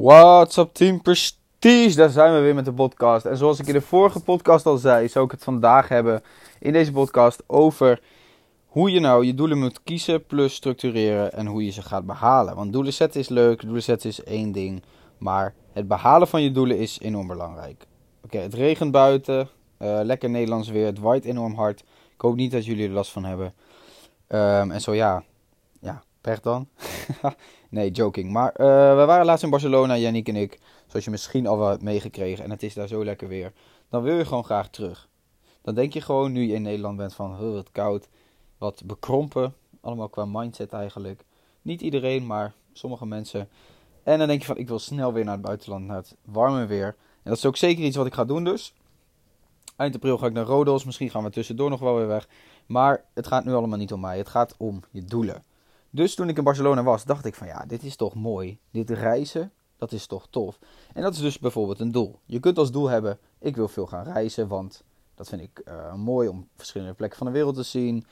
What's up Team Prestige? Daar zijn we weer met de podcast. En zoals ik in de vorige podcast al zei, zou ik het vandaag hebben in deze podcast over hoe je nou je doelen moet kiezen plus structureren en hoe je ze gaat behalen. Want doelen zetten is leuk, doelen zetten is één ding, maar het behalen van je doelen is enorm belangrijk. Oké, het regent buiten, uh, lekker Nederlands weer, het waait enorm hard. Ik hoop niet dat jullie er last van hebben. Um, en zo ja, pech dan. nee, joking. Maar uh, we waren laatst in Barcelona, Yannick en ik. Zoals je misschien al wel hebt meegekregen. En het is daar zo lekker weer. Dan wil je gewoon graag terug. Dan denk je gewoon, nu je in Nederland bent, van oh, wat koud. Wat bekrompen. Allemaal qua mindset eigenlijk. Niet iedereen, maar sommige mensen. En dan denk je van, ik wil snel weer naar het buitenland, naar het warme weer. En dat is ook zeker iets wat ik ga doen dus. Eind april ga ik naar Rodos. Misschien gaan we tussendoor nog wel weer weg. Maar het gaat nu allemaal niet om mij. Het gaat om je doelen. Dus toen ik in Barcelona was, dacht ik van ja, dit is toch mooi. Dit reizen, dat is toch tof. En dat is dus bijvoorbeeld een doel. Je kunt als doel hebben, ik wil veel gaan reizen, want dat vind ik uh, mooi om verschillende plekken van de wereld te zien.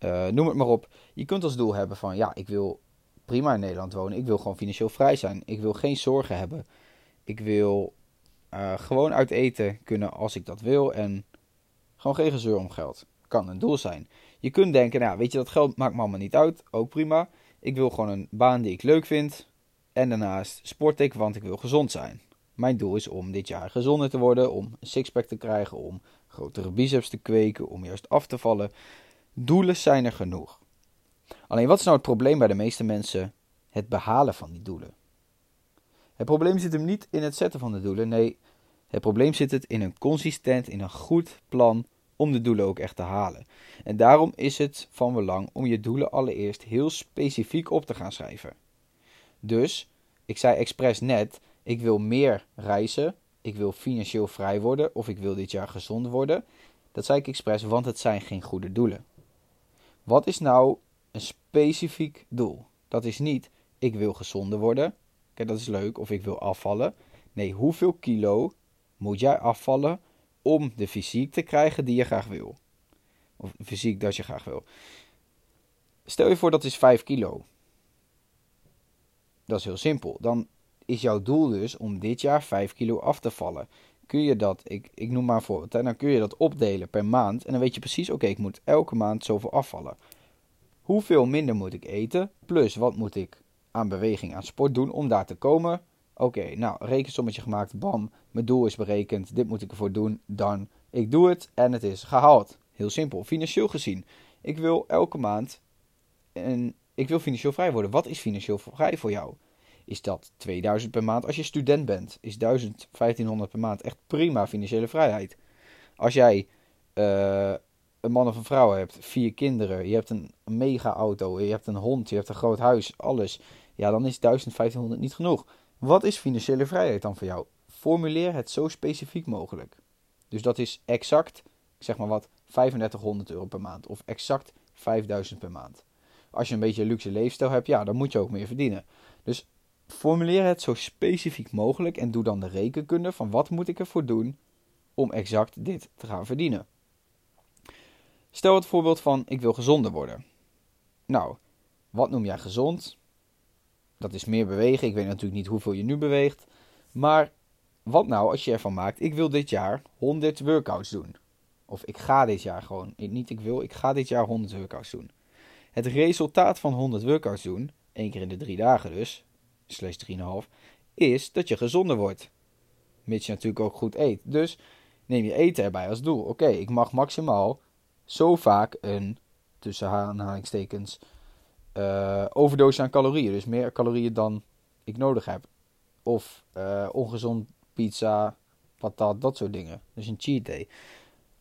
Uh, noem het maar op. Je kunt als doel hebben van ja, ik wil prima in Nederland wonen. Ik wil gewoon financieel vrij zijn. Ik wil geen zorgen hebben. Ik wil uh, gewoon uit eten kunnen als ik dat wil. En gewoon geen gezeur om geld. Kan een doel zijn. Je kunt denken, nou weet je, dat geld maakt me allemaal niet uit. Ook prima. Ik wil gewoon een baan die ik leuk vind. En daarnaast sport ik, want ik wil gezond zijn. Mijn doel is om dit jaar gezonder te worden, om een sixpack te krijgen, om grotere biceps te kweken, om juist af te vallen. Doelen zijn er genoeg. Alleen wat is nou het probleem bij de meeste mensen? Het behalen van die doelen. Het probleem zit hem niet in het zetten van de doelen. Nee, het probleem zit het in een consistent, in een goed plan om de doelen ook echt te halen. En daarom is het van belang om je doelen allereerst heel specifiek op te gaan schrijven. Dus, ik zei expres net, ik wil meer reizen, ik wil financieel vrij worden of ik wil dit jaar gezond worden. Dat zei ik expres, want het zijn geen goede doelen. Wat is nou een specifiek doel? Dat is niet, ik wil gezonder worden. Kijk, dat is leuk. Of ik wil afvallen. Nee, hoeveel kilo moet jij afvallen om de fysiek te krijgen die je graag wil. Of fysiek dat je graag wil. Stel je voor dat is 5 kilo. Dat is heel simpel. Dan is jouw doel dus om dit jaar 5 kilo af te vallen. Kun je dat, ik, ik noem maar een voorbeeld, dan kun je dat opdelen per maand. En dan weet je precies, oké, ik moet elke maand zoveel afvallen. Hoeveel minder moet ik eten? Plus, wat moet ik aan beweging, aan sport doen om daar te komen? Oké, nou, rekensommetje gemaakt, bam, mijn doel is berekend, dit moet ik ervoor doen, dan. Ik doe het en het is gehaald. Heel simpel, financieel gezien. Ik wil elke maand en ik wil financieel vrij worden. Wat is financieel vrij voor jou? Is dat 2000 per maand? Als je student bent, is 1000, 1500 per maand echt prima financiële vrijheid. Als jij uh, een man of een vrouw hebt, vier kinderen, je hebt een mega auto, je hebt een hond, je hebt een groot huis, alles. Ja, dan is 1500 niet genoeg. Wat is financiële vrijheid dan voor jou? Formuleer het zo specifiek mogelijk. Dus dat is exact, zeg maar wat, 3500 euro per maand of exact 5000 per maand. Als je een beetje een luxe leefstijl hebt, ja, dan moet je ook meer verdienen. Dus formuleer het zo specifiek mogelijk en doe dan de rekenkunde van wat moet ik ervoor doen om exact dit te gaan verdienen. Stel het voorbeeld van ik wil gezonder worden. Nou, wat noem jij gezond? Dat is meer bewegen. Ik weet natuurlijk niet hoeveel je nu beweegt. Maar wat nou als je ervan maakt, ik wil dit jaar 100 workouts doen. Of ik ga dit jaar gewoon, niet ik wil, ik ga dit jaar 100 workouts doen. Het resultaat van 100 workouts doen, één keer in de drie dagen dus, slash 3,5, is dat je gezonder wordt. Mits je natuurlijk ook goed eet. Dus neem je eten erbij als doel. Oké, ik mag maximaal zo vaak een, tussen aanhalingstekens, uh, aan calorieën. Dus meer calorieën dan ik nodig heb. Of uh, ongezond pizza, patat, dat soort dingen. Dus een cheat day.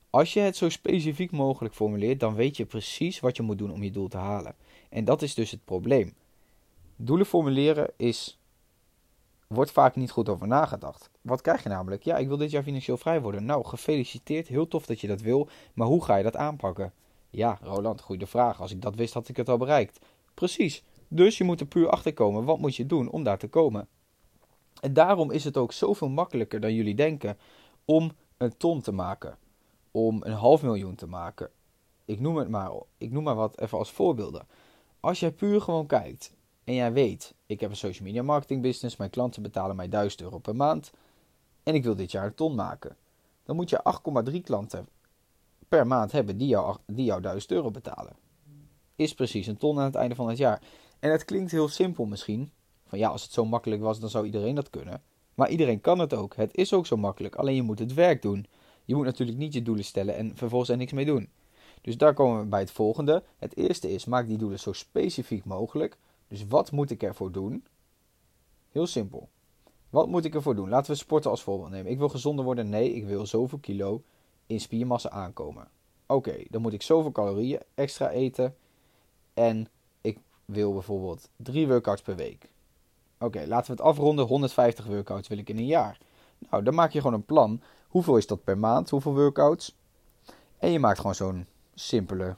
Als je het zo specifiek mogelijk formuleert, dan weet je precies wat je moet doen om je doel te halen. En dat is dus het probleem. Doelen formuleren is, wordt vaak niet goed over nagedacht. Wat krijg je namelijk? Ja, ik wil dit jaar financieel vrij worden. Nou, gefeliciteerd. Heel tof dat je dat wil. Maar hoe ga je dat aanpakken? Ja, Roland, goede vraag. Als ik dat wist, had ik het al bereikt. Precies. Dus je moet er puur achter komen. Wat moet je doen om daar te komen? En daarom is het ook zoveel makkelijker dan jullie denken om een ton te maken. Om een half miljoen te maken. Ik noem het maar, ik noem maar wat even als voorbeelden. Als jij puur gewoon kijkt en jij weet, ik heb een social media marketing business, mijn klanten betalen mij 1000 euro per maand en ik wil dit jaar een ton maken. Dan moet je 8,3 klanten per maand hebben die jou, die jou 1000 euro betalen. Is precies een ton aan het einde van het jaar. En het klinkt heel simpel misschien. Van ja, als het zo makkelijk was, dan zou iedereen dat kunnen. Maar iedereen kan het ook. Het is ook zo makkelijk. Alleen je moet het werk doen. Je moet natuurlijk niet je doelen stellen en vervolgens er niks mee doen. Dus daar komen we bij het volgende. Het eerste is, maak die doelen zo specifiek mogelijk. Dus wat moet ik ervoor doen? Heel simpel. Wat moet ik ervoor doen? Laten we sporten als voorbeeld nemen. Ik wil gezonder worden. Nee, ik wil zoveel kilo in spiermassa aankomen. Oké, dan moet ik zoveel calorieën extra eten. En ik wil bijvoorbeeld drie workouts per week. Oké, laten we het afronden. 150 workouts wil ik in een jaar. Nou, dan maak je gewoon een plan. Hoeveel is dat per maand? Hoeveel workouts? En je maakt gewoon zo'n simpele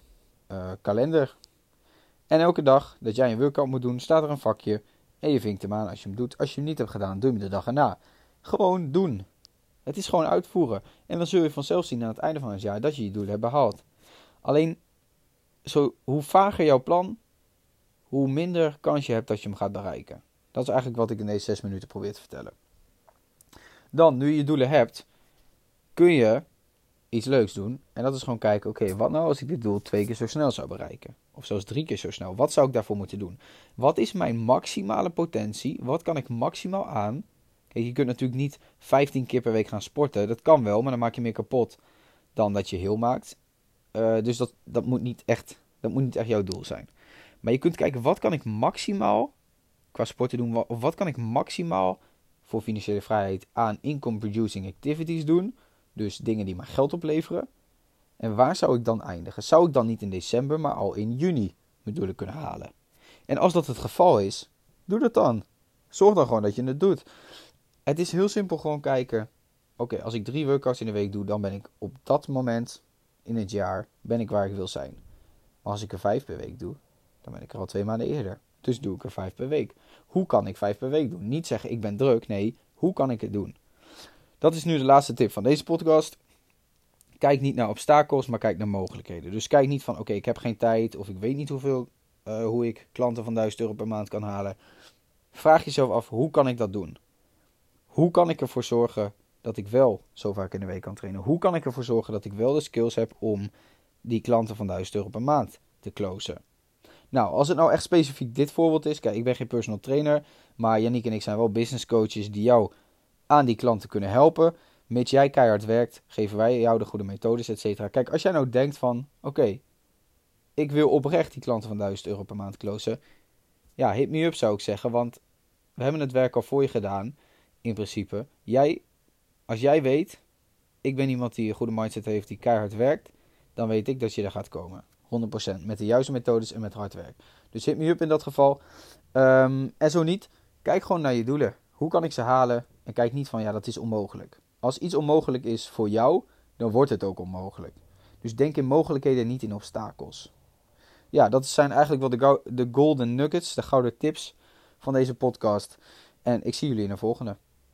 uh, kalender. En elke dag dat jij een workout moet doen, staat er een vakje. En je vinkt hem aan als je hem doet. Als je hem niet hebt gedaan, doe je hem de dag erna. Gewoon doen. Het is gewoon uitvoeren. En dan zul je vanzelf zien aan het einde van het jaar dat je je doelen hebt behaald. Alleen, zo, hoe vager jouw plan, hoe minder kans je hebt dat je hem gaat bereiken. Dat is eigenlijk wat ik in deze zes minuten probeer te vertellen. Dan, nu je je doelen hebt, kun je iets leuks doen. En dat is gewoon kijken, oké, wat nou als ik dit doel twee keer zo snel zou bereiken? Of zelfs drie keer zo snel. Wat zou ik daarvoor moeten doen? Wat is mijn maximale potentie? Wat kan ik maximaal aan? Kijk, je kunt natuurlijk niet 15 keer per week gaan sporten. Dat kan wel, maar dan maak je meer kapot dan dat je heel maakt. Uh, dus dat, dat, moet niet echt, dat moet niet echt jouw doel zijn. Maar je kunt kijken, wat kan ik maximaal qua sporten doen? Of wat kan ik maximaal voor financiële vrijheid aan income producing activities doen? Dus dingen die maar geld opleveren. En waar zou ik dan eindigen? Zou ik dan niet in december, maar al in juni mijn doelen kunnen halen? En als dat het geval is, doe dat dan. Zorg dan gewoon dat je het doet. Het is heel simpel gewoon kijken. Oké, als ik drie workouts in de week doe, dan ben ik op dat moment in het jaar ben ik waar ik wil zijn. Maar als ik er vijf per week doe, dan ben ik er al twee maanden eerder. Dus doe ik er vijf per week. Hoe kan ik vijf per week doen? Niet zeggen ik ben druk. Nee, hoe kan ik het doen? Dat is nu de laatste tip van deze podcast. Kijk niet naar obstakels, maar kijk naar mogelijkheden. Dus kijk niet van oké, ik heb geen tijd of ik weet niet hoeveel, uh, hoe ik klanten van 1000 euro per maand kan halen. Vraag jezelf af, hoe kan ik dat doen? Hoe kan ik ervoor zorgen dat ik wel zo vaak in de week kan trainen? Hoe kan ik ervoor zorgen dat ik wel de skills heb om die klanten van 1000 euro per maand te closen? Nou, als het nou echt specifiek dit voorbeeld is, kijk, ik ben geen personal trainer, maar Yannick en ik zijn wel business coaches die jou aan die klanten kunnen helpen. Mits jij keihard werkt, geven wij jou de goede methodes, et cetera. Kijk, als jij nou denkt van, oké, ik wil oprecht die klanten van 1000 euro per maand closen. Ja, hit me up zou ik zeggen, want we hebben het werk al voor je gedaan, in principe. Jij, als jij weet, ik ben iemand die een goede mindset heeft, die keihard werkt, dan weet ik dat je er gaat komen. 100%. Met de juiste methodes en met hard werk. Dus hit me up in dat geval. Um, en zo niet, kijk gewoon naar je doelen. Hoe kan ik ze halen? En kijk niet van ja, dat is onmogelijk. Als iets onmogelijk is voor jou, dan wordt het ook onmogelijk. Dus denk in mogelijkheden, niet in obstakels. Ja, dat zijn eigenlijk wel de, de golden nuggets, de gouden tips van deze podcast. En ik zie jullie in de volgende.